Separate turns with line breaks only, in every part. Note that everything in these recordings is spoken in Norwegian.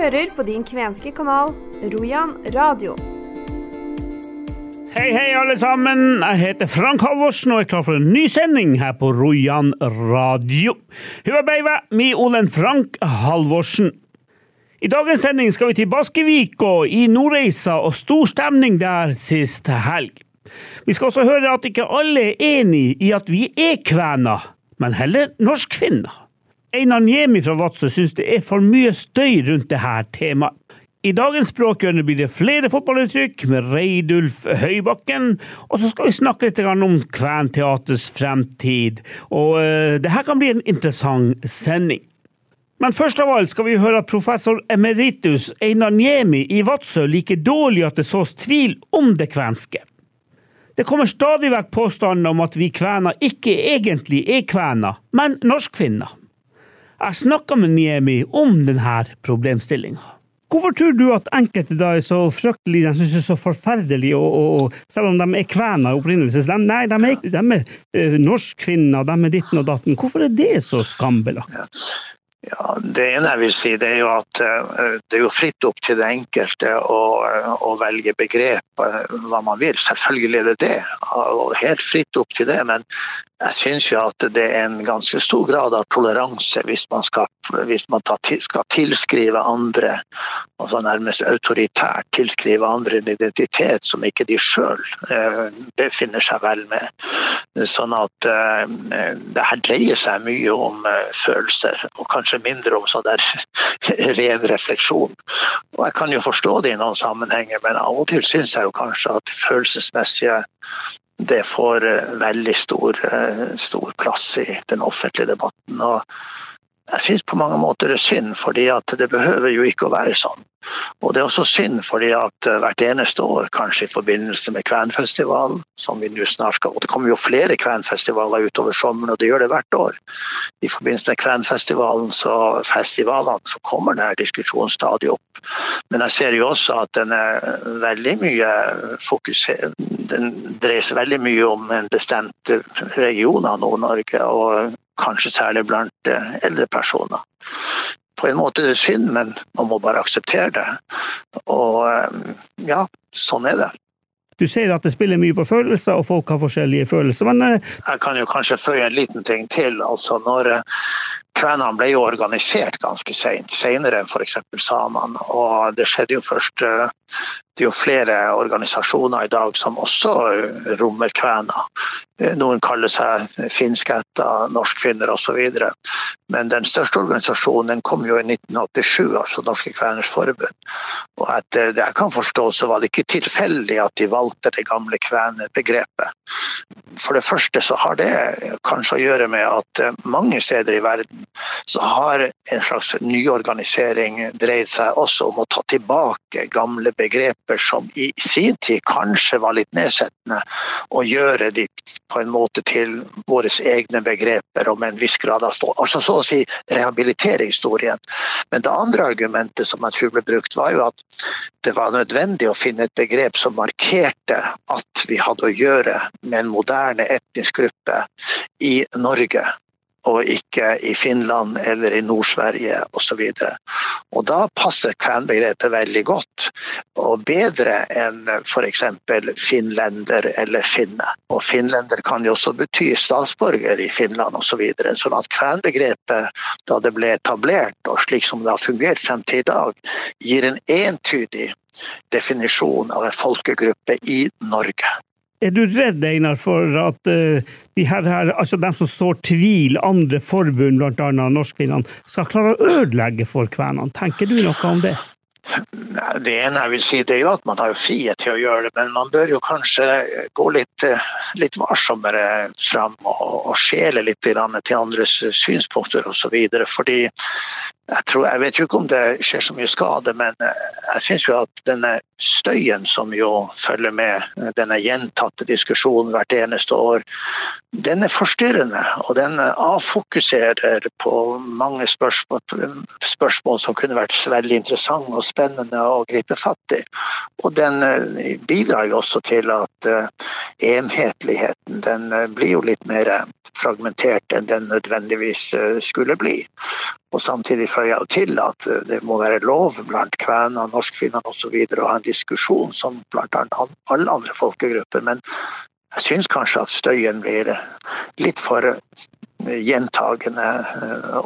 hører på din kvenske kanal Rojan radio.
Hei, hei, alle sammen. Jeg heter Frank Halvorsen og er klar for en ny sending her på Rojan radio. Hyvä beiva, mi olen Frank Halvorsen. I dagens sending skal vi til Baskevik og i Nordreisa og stor stemning der sist helg. Vi skal også høre at ikke alle er enig i at vi er kvener, men heller norskfinner. Einar Niemi fra Vadsø syns det er for mye støy rundt dette temaet. I dagens Språkhjørne blir det flere fotballuttrykk med Reidulf Høybakken, og så skal vi snakke litt om Kventeatrets fremtid. Og uh, det her kan bli en interessant sending. Men først av alt skal vi høre at professor emeritus Einar Niemi i Vadsø liker dårlig at det sås tvil om det kvenske. Det kommer stadig vekk påstander om at vi kvener ikke egentlig er kvener, men norskfinner. Jeg snakka med Niemi om denne problemstillinga. Hvorfor tror du at enkelte da er så fryktelige, de synes det er så forferdelige, og, og, og, selv om de er kvener opprinnelse? De, nei, de er, de er uh, norskfinner, de er ditten og datten. Hvorfor er det så skambelagt?
Ja, Det ene jeg vil si, det er jo at uh, det er jo fritt opp til det enkelte å, uh, å velge begrep hva man vil. Selvfølgelig er det det, og helt fritt opp til det. Men jeg syns jo at det er en ganske stor grad av toleranse hvis man skal, hvis man skal tilskrive andre, altså nærmest autoritært tilskrive andre en identitet som ikke de sjøl eh, befinner seg vel med. Sånn at eh, det her dreier seg mye om eh, følelser, og kanskje mindre om sånn der ren refleksjon. Og jeg kan jo forstå det i noen sammenhenger, men av og til syns jeg jo kanskje at følelsesmessige det får eh, veldig stor, eh, stor, plass i den offentlige debatten. Og jeg syns på mange måter det er synd, fordi det behøver jo ikke å være sånn. Og det er også synd fordi at eh, hvert eneste år, kanskje i forbindelse med Kvenfestivalen, som vi nå snart skal Og det kommer jo flere Kvenfestivaler utover sommeren, og det gjør det hvert år. I forbindelse med Kvenfestivalen så festivalene så kommer denne diskusjonen stadig opp. Men jeg ser jo også at den er veldig mye fokusert Den dreier seg veldig mye om en bestemt region av Nord-Norge, og kanskje særlig blant eh, eldre personer på en måte det er synd, men man må bare akseptere det. Og eh, ja, sånn er det.
Du sier at det spiller mye på følelser, og folk har forskjellige følelser, men
eh, Jeg kan jo kanskje føye en liten ting til. altså når Kvenene ble jo organisert ganske sent, senere enn f.eks. samene. Og det skjedde jo først det er jo flere organisasjoner i dag som også rommer kvener. Noen kaller seg finskætta, norskfinner osv. Men den største organisasjonen kom jo i 1987, altså Norske Kveners Forbund. Og etter det jeg kan forstå, så var det ikke tilfeldig at de valgte det gamle kvenerbegrepet. For det første så har det kanskje å gjøre med at mange steder i verden så har en slags nyorganisering dreid seg også om å ta tilbake gamle begreper som i sin tid kanskje var litt nedsettende, og gjøre de på en måte til våre egne begreper med en viss grad av stå. Altså så å si rehabilitere historien. Men det andre argumentet som jeg tror ble brukt, var jo at det var nødvendig å finne et begrep som markerte at vi hadde å gjøre med en moderne etnisk gruppe i Norge og ikke i Finland eller i Nord-Sverige osv. Da passer kvenbegrepet veldig godt, og bedre enn f.eks. finlender eller finne. Og finlender kan jo også bety statsborger i Finland osv. Så videre. sånn at kvenbegrepet, da det ble etablert, og slik som det har fungert frem til i dag, gir en entydig definisjon av en folkegruppe i Norge.
Er du redd, Einar, for at uh, de her, her, altså de som sår tvil, andre forbund, bl.a. norskfinnene, skal klare å ødelegge for kvenene? Tenker du noe om det?
Det ene jeg vil si, det er jo at man har jo frihet til å gjøre det, men man bør jo kanskje gå litt, eh, litt varsommere fram og, og skjele litt til andres synspunkter osv. Fordi jeg, tror, jeg, vet jo ikke om det skjer så mye skade, men eh, jeg syns jo at denne støyen som jo følger med eh, denne gjentatte diskusjonen hvert eneste år, den er forstyrrende. Og den avfokuserer på mange spørsmål, spørsmål som kunne vært veldig interessante og spennende å gripe fatt i. Og den eh, bidrar jo også til at enhetligheten den blir jo litt mer fragmentert enn den nødvendigvis skulle bli. Og samtidig føyer jeg til at det må være lov blant kvener, norskfinner osv. å ha en diskusjon som blant alle andre folkegrupper. Men jeg syns kanskje at støyen blir litt for gjentagende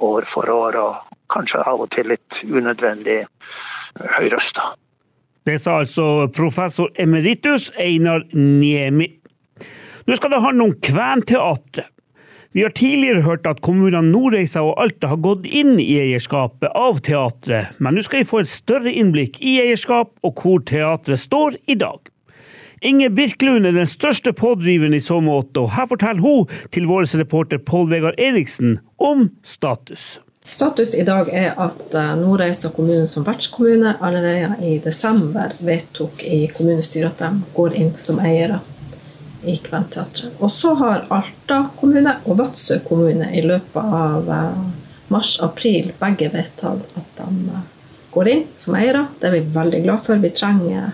år for år, og kanskje av og til litt unødvendig høyrøsta.
Det sa altså professor emeritus Einar Niemi. Nå skal det handle om Kventeatret. Vi har tidligere hørt at kommunene Nordreisa og Alta har gått inn i eierskapet av teatret, men nå skal vi få et større innblikk i eierskap og hvor teatret står i dag. Inge Birkelund er den største pådriveren i så måte, og her forteller hun til vår reporter Pål Vegard Eriksen om status.
Status i dag er at eh, Nordreisa kommune som vertskommune allerede i desember vedtok i kommunestyret at de går inn som eiere i Kventeatret. Og så har Alta kommune og Vadsø kommune i løpet av eh, mars-april begge vedtatt at de eh, går inn som eiere. Det er vi veldig glad for. Vi trenger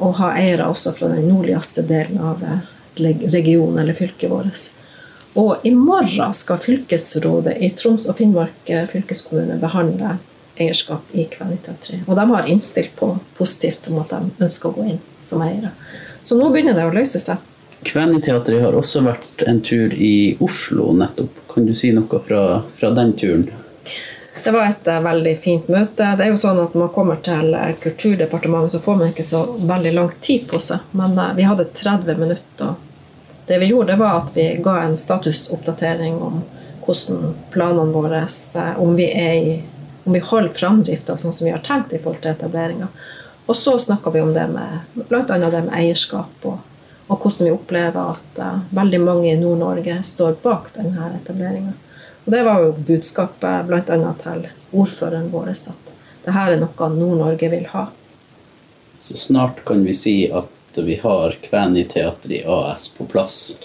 å ha eiere også fra den nordligste delen av eh, regionen eller fylket vårt. Og i morgen skal fylkesrådet i Troms og Finnmark fylkeskommune behandle eierskap i Kveniteatret. Og de har innstilt på positivt om at de ønsker å gå inn som eiere. Så nå begynner det å løse seg.
Kveniteatret har også vært en tur i Oslo nettopp. Kan du si noe fra, fra den turen?
Det var et uh, veldig fint møte. Det er jo sånn at man kommer til uh, Kulturdepartementet, så får man ikke så veldig lang tid på seg. Men uh, vi hadde 30 minutter. Det vi gjorde, var at vi ga en statusoppdatering om hvordan planene våre om vi, i, om vi holder framdrifta sånn som vi har tenkt i forhold til etableringa. Og så snakka vi om det med bl.a. det med eierskap og og hvordan vi opplever at uh, veldig mange i Nord-Norge står bak denne etableringa. Det var jo budskapet bl.a. til ordføreren vår at dette er noe Nord-Norge vil ha.
Så snart kan vi si at vi har Kvæniteatret AS på plass?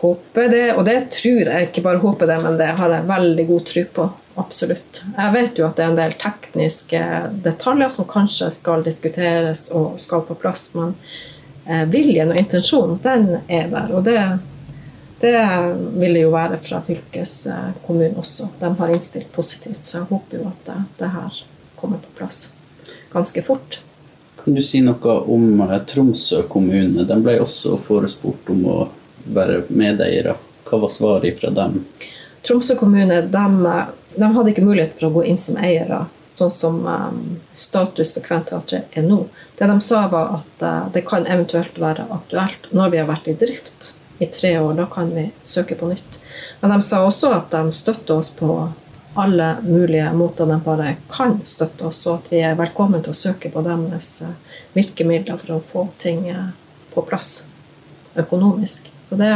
Håper det, og det tror jeg. Ikke bare håper det, men det har jeg veldig god tro på. Absolutt. Jeg vet jo at det er en del tekniske detaljer som kanskje skal diskuteres og skal på plass. men viljen og intensjonen, den er der. Og det, det vil det jo være fra fylkeskommunen også. De har innstilt positivt, så jeg håper jo at det, det her kommer på plass ganske fort.
Kan du si noe om eh, Tromsø kommune? De ble også forespurt om å være medeiere. Hva var svaret fra dem?
Tromsø kommune de, de hadde ikke mulighet for å gå inn som eiere sånn som um, status for Kventeatret er nå. Det de sa, var at uh, det kan eventuelt være aktuelt når vi har vært i drift i tre år. Da kan vi søke på nytt. Men de sa også at de støtter oss på alle mulige måter de bare kan støtte oss, og at vi er velkommen til å søke på deres uh, virkemidler for å få ting uh, på plass økonomisk. Så det,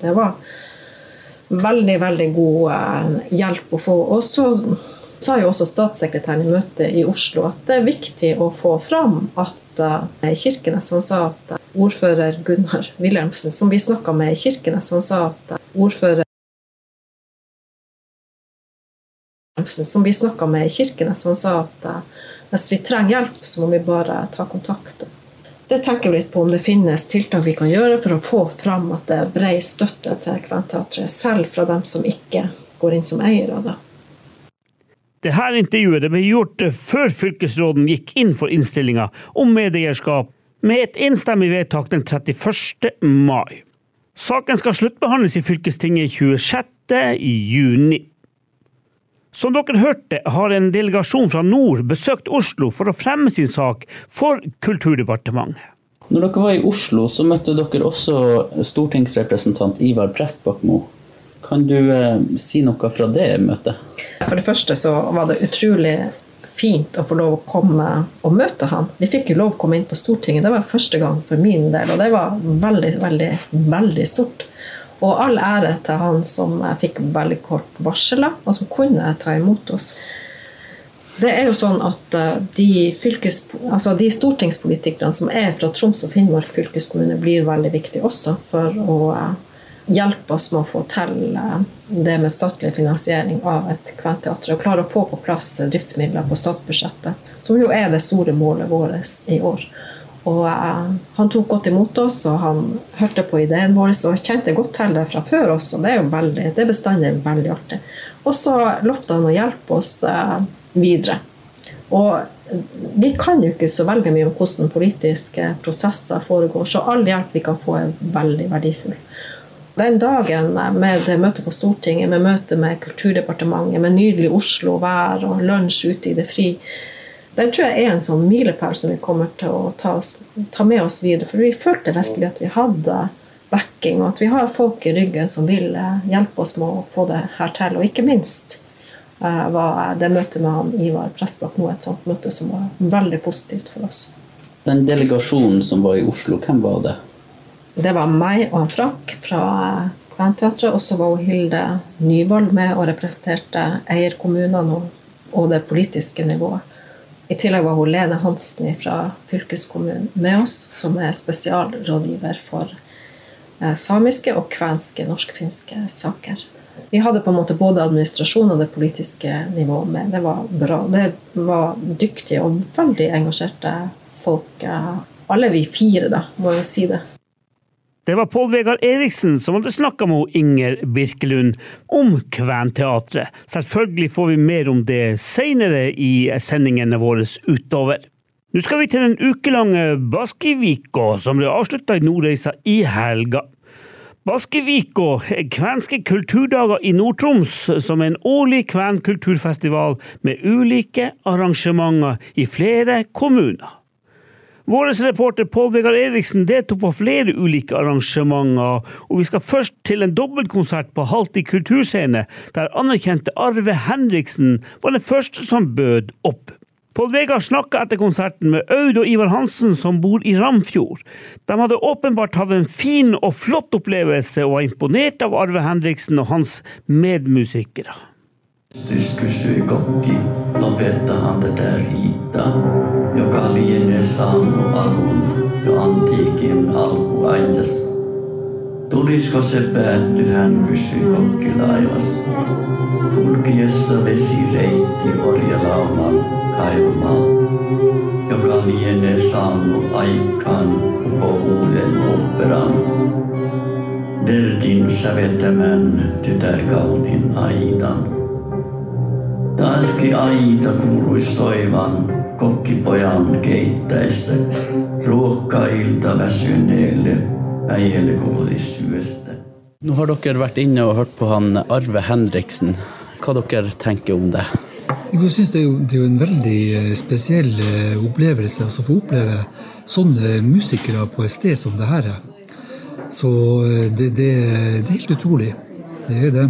det var veldig, veldig god hjelp å få. Og så sa jo også statssekretæren i møtet i Oslo at det er viktig å få fram at uh, Kirkenes som sa at uh, ordfører Gunnar Wilhelmsen, som vi snakka med i Kirkenes, som sa at uh, ordfører som vi snakka med i Kirkenes, som sa at hvis vi trenger hjelp, så må vi bare ta kontakt. Det tenker vi litt på om det finnes tiltak vi kan gjøre for å få fram at det er bred støtte til Kventeatret, selv fra dem som ikke går inn som eiere.
Dette intervjuet ble gjort før fylkesråden gikk inn for innstillinga om medieeierskap, med et enstemmig vedtak den 31. mai. Saken skal sluttbehandles i fylkestinget 26. juni. Som dere hørte, har en delegasjon fra nord besøkt Oslo for å fremme sin sak for Kulturdepartementet.
Når dere var i Oslo, så møtte dere også stortingsrepresentant Ivar Prestbakmo. Kan du eh, si noe fra det møtet?
For det første så var det utrolig fint å få lov å komme og møte han. Vi fikk jo lov å komme inn på Stortinget. Det var første gang for min del, og det var veldig, veldig, veldig stort. Og all ære til han som fikk veldig kort varsel, og som kunne ta imot oss. Det er jo sånn at eh, de, fylkes, altså de stortingspolitikerne som er fra Troms og Finnmark fylkeskommune, blir veldig viktige også for å eh, hjelpe oss med å få til eh, det med statlig finansiering av et kventeater. Og klare å få på plass driftsmidler på statsbudsjettet, som jo er det store målet vårt i år. Og eh, Han tok godt imot oss, og han hørte på ideen vår og kjente godt til det fra før også. Det er jo veldig, det er bestandig veldig artig. Og så lovte han å hjelpe oss eh, videre. Og vi kan jo ikke så veldig mye om hvordan politiske prosesser foregår, så all hjelp vi kan få, er veldig verdifull. Den dagen med det møtet på Stortinget, med møte med Kulturdepartementet, med nydelig Oslo vær og lunsj ute i det fri, den tror jeg er en sånn milepæl som vi kommer til å ta, ta, med oss videre. For vi følte virkelig at vi hadde backing, og at vi har folk i ryggen som vil hjelpe oss med å få det her til. Og ikke minst uh, var det møtet med han Ivar Prestbakk nå et sånt møte som var veldig positivt for oss.
Den delegasjonen som var i Oslo, hvem var det?
Det var meg og Frank fra Kventeatret. Og så var Hilde Nyvold med og representerte eierkommunene og det politiske nivået. I tillegg var hun Lene Hansen fra fylkeskommunen med oss, som er spesialrådgiver for eh, samiske og kvenske norsk-finske saker. Vi hadde på en måte både administrasjon og det politiske nivået med. Det var bra. Det var dyktige og veldig engasjerte folk. Eh, alle vi fire, da, må jo si det.
Det var Pål Vegard Eriksen som hadde snakka med Inger Birkelund om Kventeatret. Selvfølgelig får vi mer om det seinere i sendingene våre utover. Nå skal vi til den ukelange Baskivika, som ble avslutta i Nordreisa i helga. Baskivika er kvenske kulturdager i Nord-Troms, som er en årlig kvenkulturfestival med ulike arrangementer i flere kommuner. Vår reporter Pål Vegard Eriksen deltok på flere ulike arrangementer, og vi skal først til en dobbeltkonsert på Halti kulturscene, der anerkjente Arve Henriksen var den første som bød opp. Pål Vegard snakka etter konserten med Aud og Ivar Hansen, som bor i Ramfjord. De hadde åpenbart hatt en fin og flott opplevelse, og var imponert av Arve Henriksen og hans medmusikere.
kysyi kokki, der i riittää, joka lienee saanut alun jo antiikin alkuajas. Tulisko se päätty, hän kysyi kokki laivas. Kulkiessa vesireitti orjalauman kaivamaan, joka lienee saanut aikaan koko uuden operan. Deltin säveltämän tytärkaupin aitan. Taaskin aita kuului soivan kokkipojan keittäessä ruokkailta väsyneelle äijälle koodistyöstä.
Nå har dere vært inne og hørt på han Arve Henriksen. Hva dere tenker om det?
Jeg synes det er, jo, det er jo en veldig eh, spesiell eh, opplevelse altså å få oppleve sånne musikere på et sted som det her er. Så eh, det, det, det er helt utrolig. Det er det.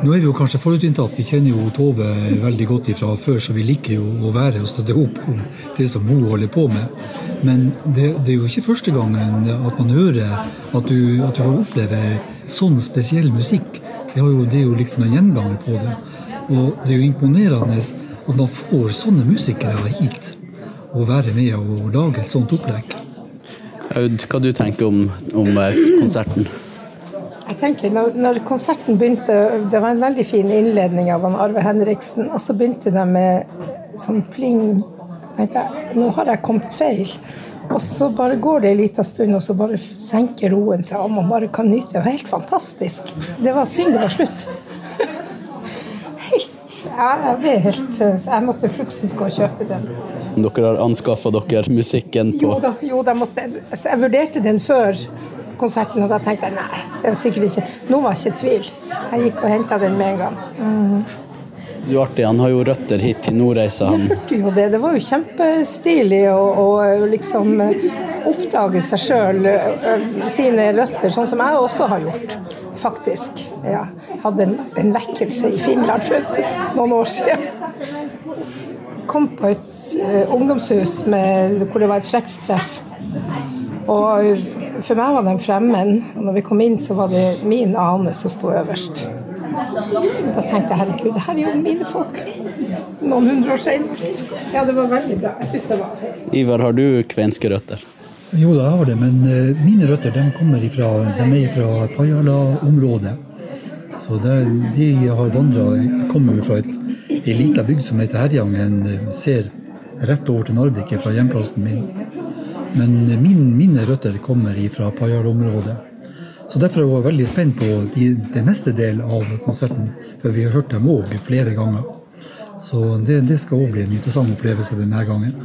Nå er vi jo kanskje forutinntatt. Vi kjenner jo Tove veldig godt ifra før, så vi liker jo å være og støtte opp om det som hun holder på med. Men det, det er jo ikke første gangen at man hører at du, at du får oppleve sånn spesiell musikk. Det, jo, det, er jo liksom en gjenganger på det. Og det er jo imponerende at man får sånne musikere hit og være med og lage et sånt opplegg.
Aud, hva du tenker om, om eh, konserten?
Jeg tenker, når, når, konserten begynte, Det var en veldig fin innledning av Arve Henriksen. Og så begynte de med sånn pling. tenkte jeg, Nå har jeg kommet feil. Og så bare går det en liten stund, og så bare senker roen seg, og man bare kan nyte det. Var helt fantastisk. Det var synd det var slutt. Helt ja, det er helt Jeg måtte fluksens gå og kjøpe den.
Dere har anskaffa dere musikken på
Jo da, jo da måtte, jeg vurderte den før konserten, og da tenkte jeg nei, det var sikkert ikke Nå var ikke tvil. Jeg gikk og henta den med en gang. Mm.
Du er artig, han har jo røtter hit til Nordreisa. Han
jo det. Det var jo kjempestilig å, å liksom eh, oppdage seg sjøl, eh, sine røtter, sånn som jeg også har gjort, faktisk. Ja. Hadde en, en vekkelse i Finland for noen år siden. Kom på et uh, ungdomshus med, hvor det var et slektstreff. Og for meg var de fremmed. Og når vi kom inn, så var det min ane som sto øverst. Så da tenkte jeg herregud, det her er jo mine folk. Noen hundre år senere. Ja, det var veldig bra. Jeg syns det var
Ivar, har du kvenske røtter?
Jo da, har det, men uh, mine røtter de kommer ifra, de er fra Pajala-området. Så det, de har vandra kommer jo fra et, ei lita bygd som heter Herjangen. Ser rett over til Narvik fra hjemplassen min. Men min, mine røtter kommer fra Payar-området. Så Derfor var jeg veldig spent på de, det neste del av konserten, for vi har hørt dem òg flere ganger. Så det, det skal òg bli en interessant opplevelse denne gangen.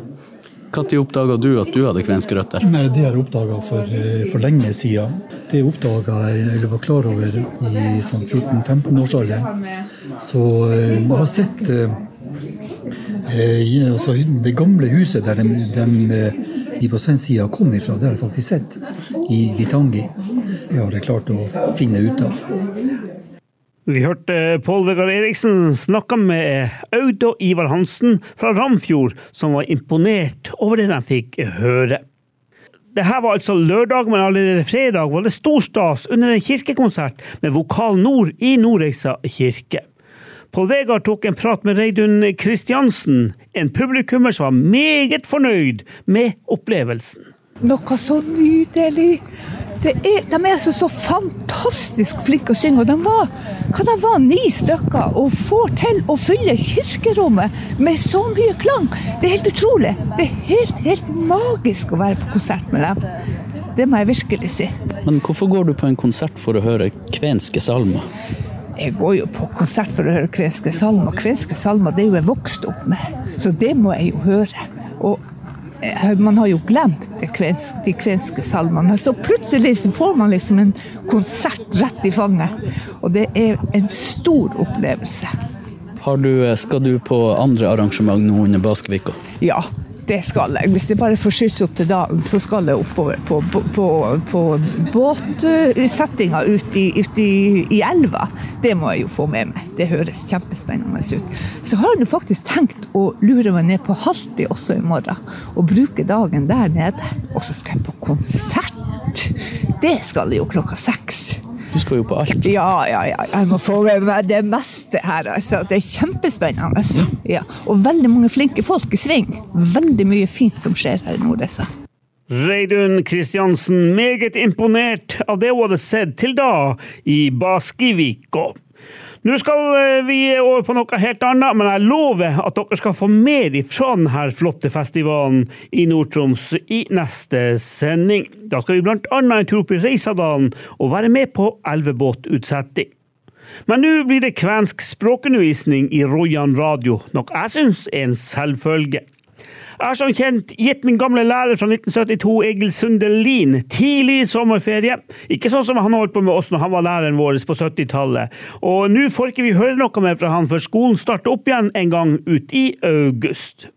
Når oppdaga du at du hadde kvenske røtter?
Nei, Det har jeg oppdaga for, eh, for lenge siden. Det oppdaga jeg, eller var klar over i sånn 14-15-årsalderen. Så eh, jeg har sett eh, eh, altså, det gamle huset der de, de, de på svensk side kom ifra, det har jeg faktisk sett. I Vitangi. Det har jeg klart å finne ut av.
Vi hørte Pål Vegard Eriksen snakke med Aud og Ivar Hansen fra Ramfjord, som var imponert over det de fikk høre. Det her var altså lørdag, men allerede fredag var det stor stas under en kirkekonsert med Vokal Nord i Nordreisa kirke. Pål Vegard tok en prat med Reidun Kristiansen, en publikummer som var meget fornøyd med opplevelsen.
Noe så nydelig. Det er, de er altså så fantastisk flinke å synge. Og de var, hva de var ni stykker og får til å fylle kirkerommet med så mye klang. Det er helt utrolig. Det er helt, helt magisk å være på konsert med dem. Det må jeg virkelig si.
Men hvorfor går du på en konsert for å høre kvenske salmer?
Jeg går jo på konsert for å høre kvenske salmer. Kvenske salmer det er jo jeg vokst opp med, så det må jeg jo høre. Og eh, man har jo glemt det kvensk, de kvenske salmene. Så plutselig så får man liksom en konsert rett i fanget. Og det er en stor opplevelse.
Har du, eh, skal du på andre arrangement nå under Baskevika?
Ja, det skal jeg. Hvis jeg bare får skyss opp til dalen, så skal jeg oppover på, på, på, på båtsettinga ute, i, ut i, i elva. Det må jeg jo få med meg. Det høres kjempespennende ut. Så har jeg faktisk tenkt å lure meg ned på Halti også i morgen, og bruke dagen der nede. Og så skal jeg på konsert! Det skal jeg jo klokka seks.
Du skal jo på alt.
Ja, ja, ja. Jeg må få med meg det meste her. Altså. Det er kjempespennende. Ja. Og veldig mange flinke folk i sving. Veldig mye fint som skjer her i Nordreisa.
Reidun Kristiansen meget imponert av det hun hadde sett til da i Baskivika. Nå skal eh, vi over på noe helt annet, men jeg lover at dere skal få mer fra denne flotte festivalen i Nord-Troms i neste sending. Da skal vi annet en tur opp i Reisadalen og være med på elvebåtutsetting. Men nå blir det kvensk språkundervisning i Rojan radio, noe jeg syns er en selvfølge. Jeg har som kjent gitt min gamle lærer fra 1972, Egil Sundelin, tidlig sommerferie. Ikke sånn som han holdt på med oss når han var læreren vår på 70-tallet. Og nå får ikke vi høre noe mer fra han før skolen starter opp igjen en gang ut i august.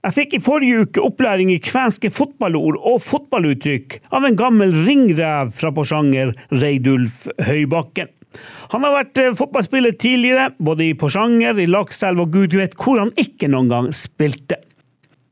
Jeg fikk i forrige uke opplæring i kvenske fotballord og fotballuttrykk av en gammel ringrev fra Porsanger, Reidulf Høybakken. Han har vært eh, fotballspiller tidligere, både i Porsanger, i Lakselv og gud vet hvor han ikke noen gang spilte.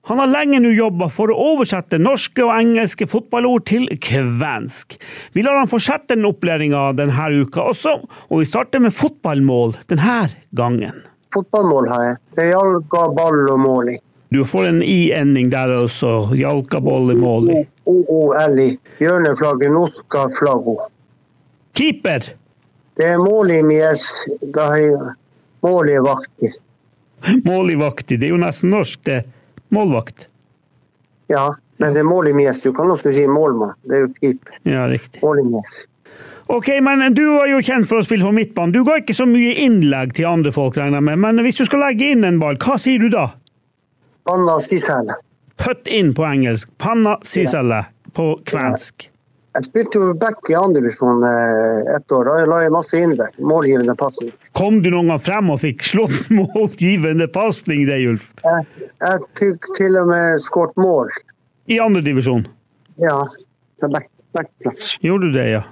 Han har lenge nå jobba for å oversette norske og engelske fotballord til kvensk. Vi lar han fortsette den opplæringa denne uka også, og vi starter med fotballmål denne gangen.
Fotballmål har jeg. Det jalka, ball og mål i.
Du får en i-ending der også. Jalka, ball i mål i.
OOL-i. Hjørneflagget, norska flaggo.
Keeper!
Det er mål i mies. Da har jeg mål i.
Det er jo nesten norsk, det. Målvakt.
Ja, men det er mål i mies. Du kan også si målmann. Det er jo keep.
Ja, riktig.
Mål i mies.
Ok, men du var jo kjent for å spille på midtbanen. Du ga ikke så mye innlegg til andre folk, regner med. Men hvis du skal legge inn en ball, hva sier du da?
Panna siselle.
Put in på engelsk. Panna siselle på kvensk.
Jeg spilte jo back i andredivisjon eh, ett år. Da la jeg masse innlegg. Målgivende pasning.
Kom du noen gang frem og fikk slått målgivende pasning, Reiulf?
Jeg, jeg fikk til og med skåret mål.
I andredivisjon?
Ja, på back, backplass.
Gjorde du det, ja?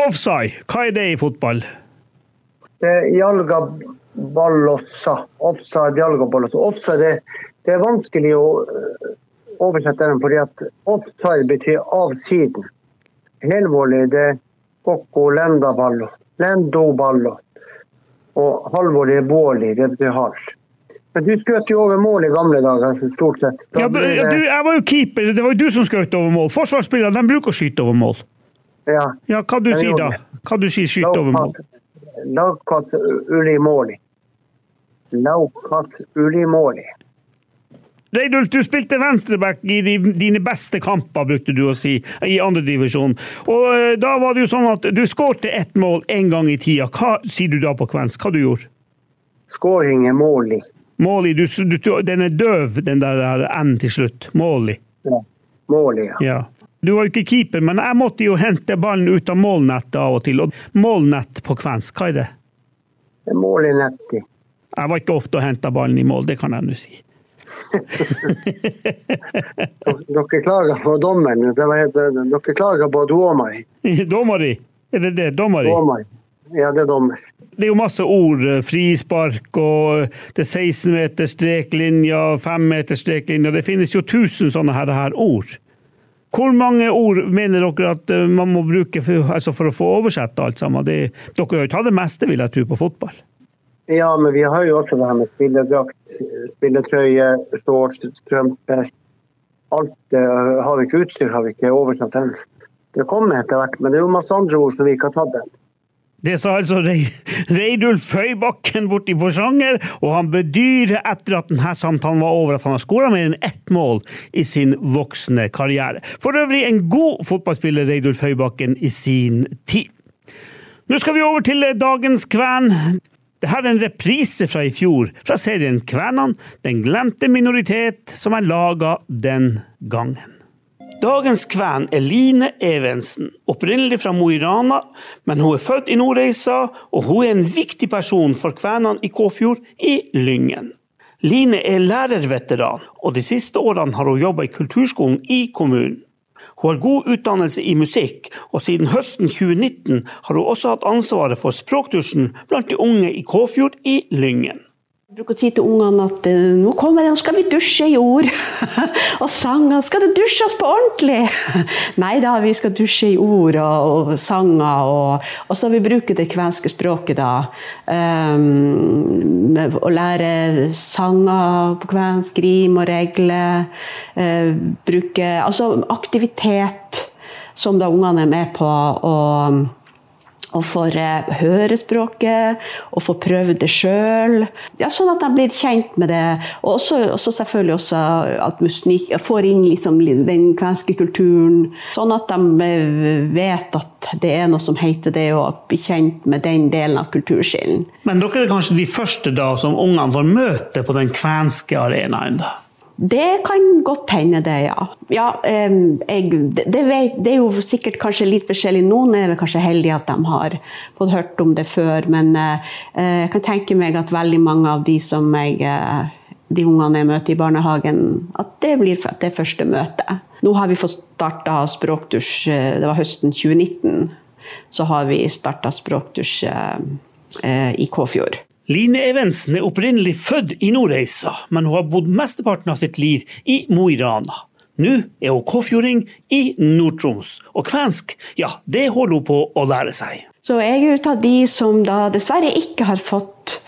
Offside, hva er det i fotball?
Det jalga ballossa. Offside, jalga ballossa. Offside, det, det er vanskelig å øh, oversette den, fordi at offside betyr avsiden. Helvålig, det er kokko lendaballo. Lendoballo. Og Halvor er båli, det betyr halv. Men du skjøt jo over mål i gamle dager, stort sett. Da
Ja, du, jeg var jo keeper, det var jo du som skjøt over mål. Forsvarsspillere de bruker å skyte over mål.
ja.
Ja, hva du sier da? Hva du sier skyte over mål?
Lavkatt ulimåli. måli. ulimåli. uli måli.
Reidulf, du spilte venstreback i dine beste kamper, brukte du å si, i andredivisjon. Og eh, da var det jo sånn at du skårte ett mål en gang i tida. Hva sier du da på kvensk? Hva du gjorde?
Skåring er
målig. Målig. Du, du, Den er døv, den der N til slutt. Målig.
Ja. Målig, ja.
Ja. Du var jo ikke keeper, men jeg måtte jo hente ballen ut av målnettet av og til. Og målnett på kvensk, hva er det?
Mål i nett.
Jeg var ikke ofte og henta ballen i mål, det kan jeg nå si.
Dere klager på dommeren. Det var, det, dere klager på dommeren.
Dommeri? Er det det? Dommeri?
Dommeren. Ja, det er dommer.
Det er jo masse ord. eh, Frispark og det er 16 meter streklinja, 5 meter streklinja. Det finnes jo tusen sånne her, her ord. Hvor mange ord mener dere at eh, man må bruke for, altså for å få oversett alt sammen? Det, dere har jo tatt det meste, vil jeg tro, på fotball.
Ja, men vi har jo også det her med spilledrakt, spilletrøye, shorts, strømper. Alt eh, har vi ikke utstyr, har vi ikke oversatt ennå. Det kommer etter hvert, men det er jo masse andre ord som vi ikke har tatt ennå.
Det sa altså Rei- Reidulf Høybakken borti Porsanger, og han bedyrer etter at denne samtalen var over at han har skåra mer enn ett mål i sin voksne karriere. For øvrig en god fotballspiller, Reidulf Høybakken, i sin tid. Nå skal vi over til dagens kven. Dette er en reprise fra i fjor, fra serien Kvænan, den glemte minoritet som er laga den gangen. Dagens kven er Line Evensen, opprinnelig fra Mo i Rana, men hun er født i Nordreisa, og hun er en viktig person for kvenene i Kåfjord i Lyngen. Line er lærerveteran, og de siste årene har hun jobba i kulturskolen i kommunen. Hun har god utdannelse i musikk, og siden høsten 2019 har hun også hatt ansvaret for språkdusjen blant de unge i Kåfjord i Lyngen.
Jeg bruker å si til ungene at eh, nå kommer det, nå skal vi dusje i ord. og sanger. Skal du dusje oss på ordentlig? Nei da, vi skal dusje i ord og, og sanger. Og, og så vi bruker det kvenske språket, da. Um, å lære sanger på kvensk, rim og regler. Uh, bruke Altså aktivitet som da ungene er med på. og og får eh, høre språket og får prøve det sjøl. Ja, sånn at de blir kjent med det. Og også, også selvfølgelig også at musnik får inn liksom den kvenske kulturen. Sånn at de eh, vet at det er noe som heter det, og blir kjent med den delen av kulturskillen.
Men dere er kanskje de første da som ungene får møte på den kvenske arenaen? da?
Det kan godt hende, det, ja. ja eh, jeg, det, vet, det, er jo sikkert kanskje litt forskjellig. Noen er kanskje heldige at de har fått hørt om det før. Men eh, jeg kan tenke meg at veldig mange av de som jeg eh, de ungene jeg møter i barnehagen, at det blir det første møtet. Nå har vi fått starta språkdusj, eh, det var høsten 2019. Så har vi starta språkdusj eh, i Kåfjord.
Line Evensen er opprinnelig født i Nordreisa, men hun har bodd mesteparten av sitt liv i Mo i Rana. Nå er hun kåfjording i Nord-Troms, og kvensk, ja, det holder hun på å lære seg.
Så jeg er ut av de som da dessverre ikke har fått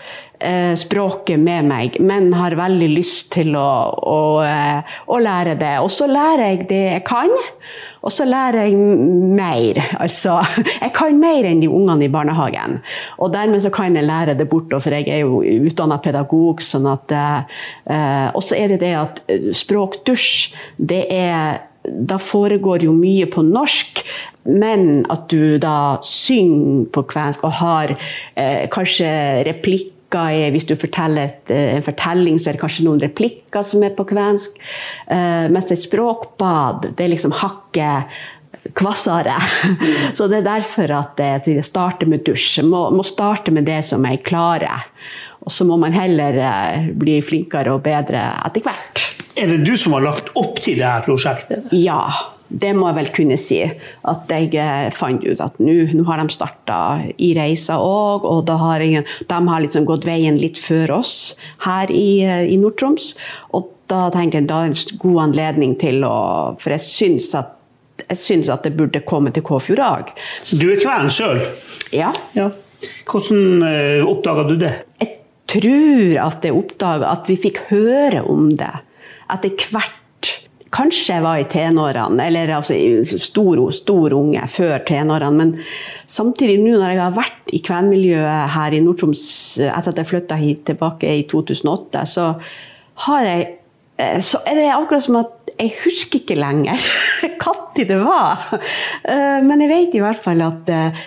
språket med meg, men har veldig lyst til å, å, eh, å lære det. Og så lærer jeg det jeg kan, og så lærer jeg mer. Altså, jeg kan mer enn de ungene i barnehagen. Og dermed så kan jeg lære det bort, for jeg er jo utdanna pedagog. sånn at, eh, Og så er det det at språkdusj, det er da foregår jo mye på norsk, men at du da synger på kvensk og har eh, kanskje replikker hvis du forteller et, en fortelling, så er det kanskje noen replikker som er på kvensk. Uh, mens et språkbad, det er liksom hakket kvassere. Så det er derfor at det starter med dusj. Må, må starte med det som er klare. Og så må man heller uh, bli flinkere og bedre etter hvert.
Er det du som har lagt opp til det her prosjektet?
Ja. Det må jeg vel kunne si. At jeg fant ut at nå har de starta i Reisa òg, og har ingen, de har liksom gått veien litt før oss her i, i Nord-Troms. Og da tenkte jeg da er det en god anledning til å For jeg syns at, jeg syns at det burde komme til Kåfjord òg.
Du er kvern sjøl?
Ja.
ja. Hvordan uh, oppdaga du det?
Jeg tror at jeg oppdaga at vi fikk høre om det etter hvert Kanskje jeg var i tenårene, eller altså stor, stor unge før tenårene. Men samtidig, nå når jeg har vært i kvenmiljøet her i Nord-Troms etter at jeg flytta hit tilbake i 2008, så jeg eh, så er det akkurat som at jeg husker ikke lenger når det var. Eh, men jeg vet i hvert fall at eh,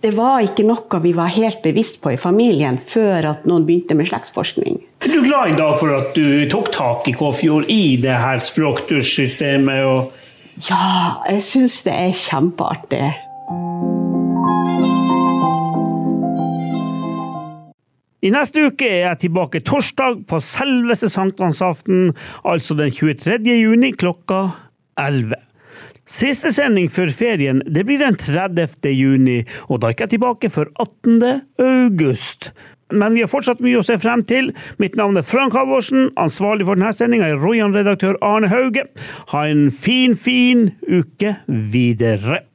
det var ikke noe vi var helt bevisst på i familien før at noen begynte med slektsforskning.
Er du glad i dag for at du tok tak i Kåfjord i det her språkdusjsystemet? og
Ja, jeg syns det er kjempeartig.
I neste uke er jeg tilbake torsdag på selveste sankthansaften, altså den 23. juni klokka 11. Siste sending før ferien det blir den 30. juni, og da er jeg tilbake før 18. august. Men vi har fortsatt mye å se frem til. Mitt navn er Frank Halvorsen. Ansvarlig for denne sendinga er Royan-redaktør Arne Hauge. Ha en fin, fin uke videre.